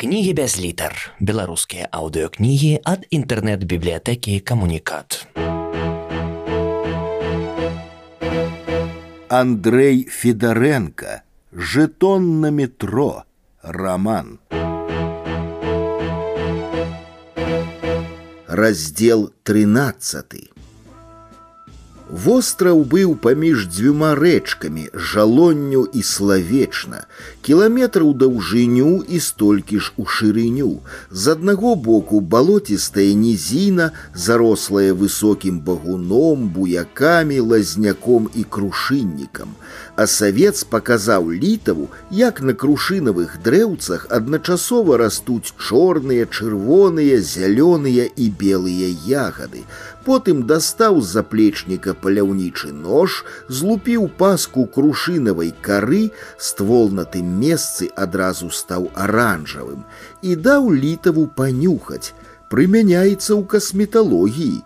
Кнігі без літар. Беларускія аўдыёкнігі ад інтэрнэт-бібліятэкі камунікат. Андрей Федоренко. Жетон на метро. Роман. Раздел 13. Востраў быў паміж дзвюма рэчкамі Жалонню і Славечнай, кіламетр у даўжыню і столькі ж у шырыню. З аднаго боку балотістая нізіна, зарослая высокім багуном, буякамі, лазняком і крушыннікам. А савец паказаў літаву, як на крушынавых дрэўцах адначасова растуць чорныя, чырвоныя, зялёныя і белыя ягады. Потым дастаў з заплечніка паляўнічы нож, злупіў паску крушынавай кары, ствол на тым месцы адразу стаў аранжавым і даў літаву панюхаць. Прымяняецца ў касметалогіі.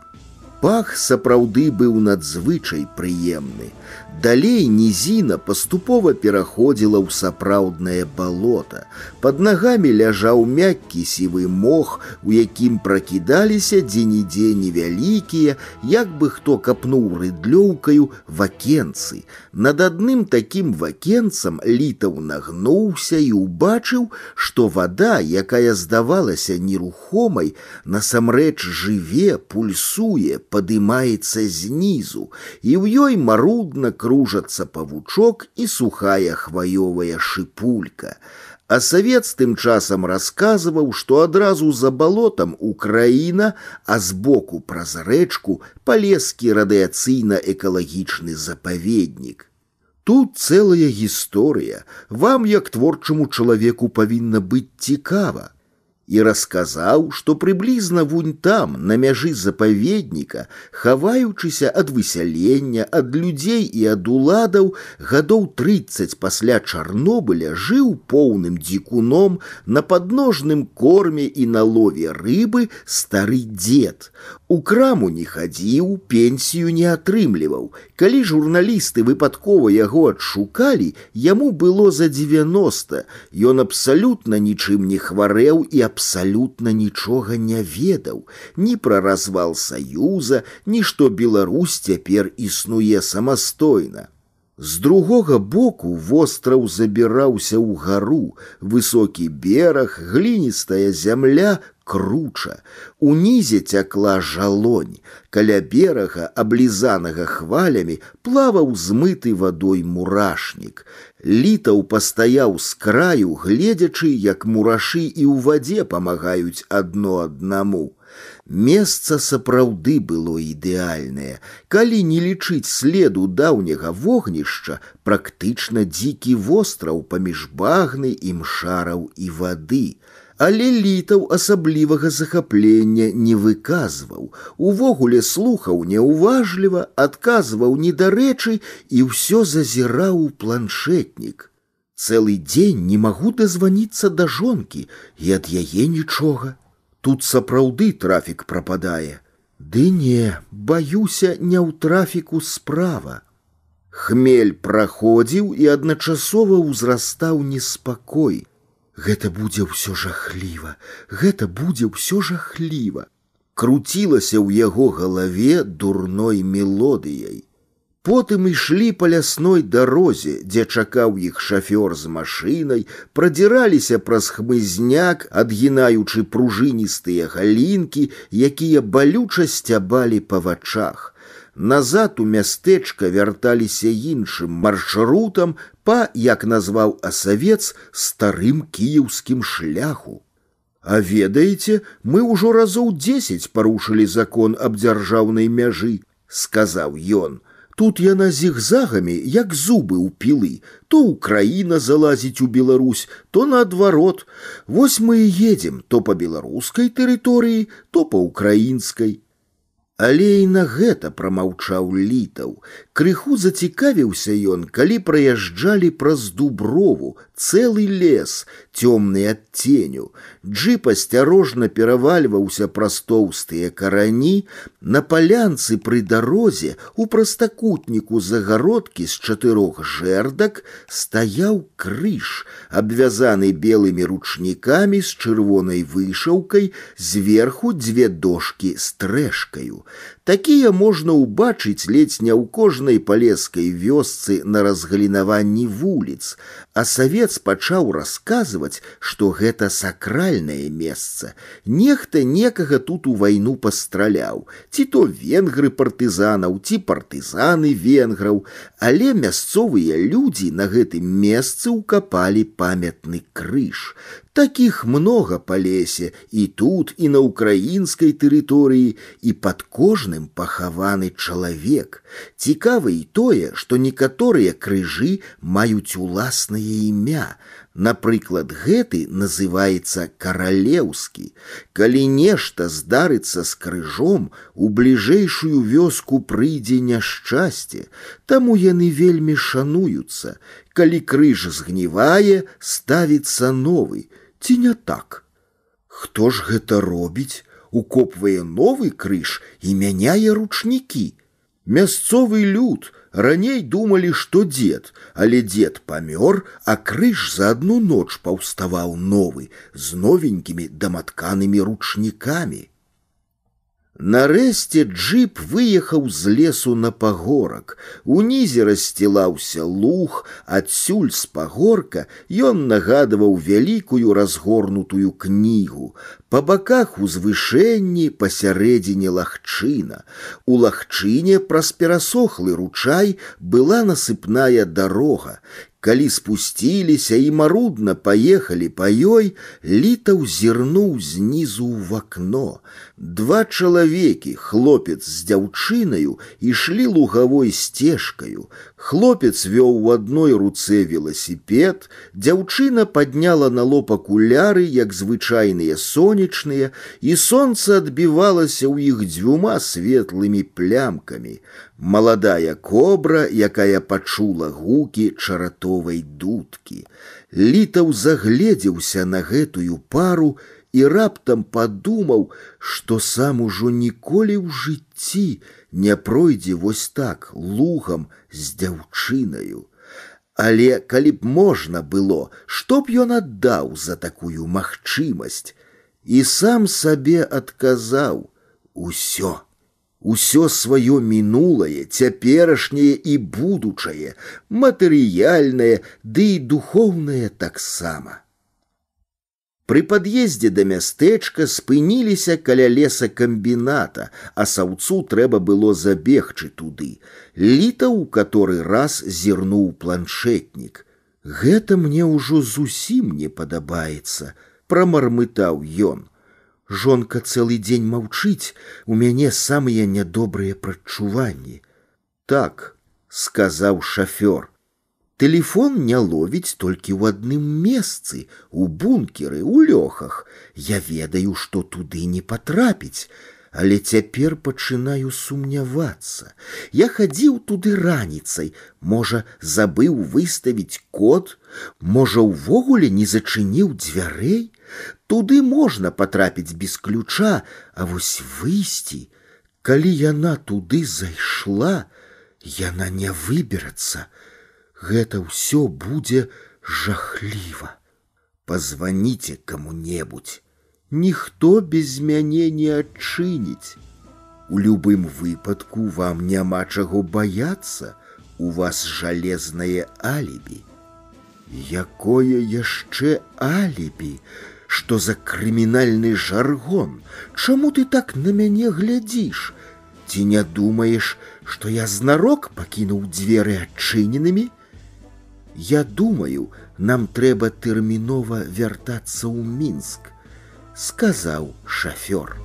Пах сапраўды быў надзвычай прыемны. Далей нізіна паступова пераходзіла ў сапраўднае балота. Под нагамі ляжаў мяккі сівы мох, у якім пракідаліся дзе-нідзе невялікія, як бы хто капнуў рыдлёўкаю вакенцы. Над адным такім вакенцам літаў нагнуўся і ўбачыў, што вада, якая здавалася нерухомай, насамрэч жыве, пульсуе, падымаецца знізу, і ў ёй марудна кружацца павучок і сухая хваёвая шыпулька. А савет тым часам расказваў, што адразу за балотам Украіна, а збоку праз рэчку палескі радыяцыйна-экалагічны запаведнік. Тут цэлая гісторыя, вам як творчаму чалавеку павінна быць цікава і расказаў, што прыблізна вунь там, на мяжы запаведніка, хаваючыся ад высялення, ад людзей і ад уладаў, гадоў 30 пасля Чарнобыля жыў поўным дзікуном на падножным корме і на лове рыбы стары дзед. У краму не хадзіў, пенсію не атрымліваў. Калі журналісты выпадкова яго адшукалі, яму было за 90. Ён абсалютна нічым не хварэў і абсалютна нічога не ведаў, ні пра развал саюза, ні што Беларусь цяпер існуе самастойна. З другога боку востраў забіраўся ў гару, высокі бераг, гліністая зямля, круча. Унізе цякла жалонь. Каля берага, аблізанага хвалямі, плаваў змыты вадой мурашнік. Літаў пастаяў з краю, гледзячы, як мурашы і ў вадзе памагаюць адно аднаму. Месца сапраўды было ідэальнае. Калі не лічыць следу даўняга вогнішча, практычна дзікі востраў паміж багны і мшараў і вады. Але літаў асаблівага захаплення не выказваў, увогуле слухаў няўважліва, адказваў недарэчы і ўсё зазіраў у планшетнік. Цэлы дзень не магу дазваніцца да жонкі і ад яе нічога. Тут сапраўды трафік прападае. Ды не, баюся не ў трафіку справа. Хмель праходзіў і адначасова ўзрастаў неспакой. Гэта будзе ўсё жахліва, гэта будзе ўсё жахліва. Круцілася ў яго галаве дурной мелодыяй. Потым ішлі па лясной дарозе, дзе чакаў іх шафёр з машынай, прадзіраліся праз хмызняк, адгінаючы пружыністыя галінкі, якія балюча сцябалі па вачах. Назад у мястэчка вярталіся іншым маршрутам па, як назваў асавец старым кіеўскім шляху. А ведаеце, мы ўжо разоў дзесяць парушылі закон аб дзяржаўнай мяжы, сказаў ён. Тут яна зігзагамі, як зубы ў пілы, то Украіна залазіць у Беларусь, то наадварот. Вось мы і едзем то па беларускай тэрыторыі, то па украінскай. Але і на гэта прамаўчаў літаў. Крыху зацікавіўся ён, калі праязджалі праз дуброву, цэлы лес, цёмны ад ценю. Джип асцярожна перавальваўся праз тоўстыя карані, на палянцы пры дарозе у прастакутніку загародкі з чатырох жэрдак стаяў крыж, абвязаны белымі ручнікамі з чырвонай вышаўкай, зверху дзве дошкі з трэшкаю. Такія можна ўбачыць ледзь не ў кожнай палескай вёсцы на разгалінаванні вуліц, а савец пачаў расказваць, што гэта сакральнае месца. Нехта некага тут у вайну пастраляў, ці то венгры партызанаў, ці партызаны венграў, але мясцовыя людзі на гэтым месцы ўкапалі памятны крыж. Таких много по лесе і тут, і на украінскай тэрыторыі, і пад кожным пахаваны чалавек. Цікава і тое, што некаторыя крыжы маюць уласнае імя. Напрыклад, гэты называецца каралеўскі. Калі нешта здарыцца з крыжом, у бліжэйшую вёску прыйдзе няшчасце, таму яны вельмі шануюцца. Калі крыж згнівае, ставіцца новый ці не так? Хто ж гэта робіць, укопвае новы крыж і мяняе ручнікі. Мясцовы люд раней думалі, што дзед, але дзед памёр, а крыж за адну ноч паўставаў новы з новенькімі даматканымі ручнікамі. Нарэшце джип выехаў з лесу на пагорак. Унізе рассцілаўся луг, адсюль з пагорка ён нагадываў вялікую разгорнутую кнігу. Па баках узвышэнні пасярэдзіне лагчына. У лагчыне праз перасохлы ручай была насыпная дарога. Калі спусціліся і марудна паехалі па ёй, літаў зірнуў знізу в акно. Два чалавекі, хлопец з дзяўчынаю, ішлі лугавой сцежкаю. Хлопец вёў у адной руцэ веласіпед, дзяўчына падняла на лоб акуляры, як звычайныя сонечныя, і сонца адбівалася ў іх дзвюма светлымі плямкамі маладая кобра, якая пачула гукі чаратовай дудкі. Літаў загледзеўся на гэтую пару і раптам падумаў, што сам ужо ніколі ў жыцці не пройдзе вось так лугам з дзяўчынаю. Але калі б можна было, што б ён аддаў за такую магчымасць, і сам сабе адказаў: усё усё сваё мінулае, цяперашняе і будучае, матэрыяльнае, ды і духоўнае таксама. Пры пад'ездзе да мястэчка спыніліся каля леса камбіната, а саўцу трэба было забегчы туды. Літа ў каторы раз зірнуў планшетнік. Гэта мне ўжо зусім не падабаецца, прамармытаў ён. Жонка цэлы дзень маўчыць, у мяне самыя нядобрыя прадчуванні. Так, сказаў шафёр. Телефон не ловіць толькі ў адным месцы, у бункеры, у лёхах. Я ведаю, што туды не патрапіць, але цяпер пачынаю сумнявацца. Я хадзіў туды раніцай, можа, забыў выставіць код, можа, увогуле не зачыніў дзвярэй, Туды можна патрапіць без ключа, а вось выйсці, калі яна туды зайшла, яна не выберацца. Гэта ўсё будзе жахліва. Позвоните кому-небудзь. Ніхто без мяне не адчыніць. У любым выпадку вам няма чаго баяцца, у вас жалезнае алібі. Якое яшчэ алібі? Что за крымінальны жаргон? Чаму ты так на мяне глядзіш? Ці не думаеш, што я знарок пакінуў дзверы адчыненымі? Я думаю, нам трэба тэрмінова вяртацца ў мінск, сказаў шафёр.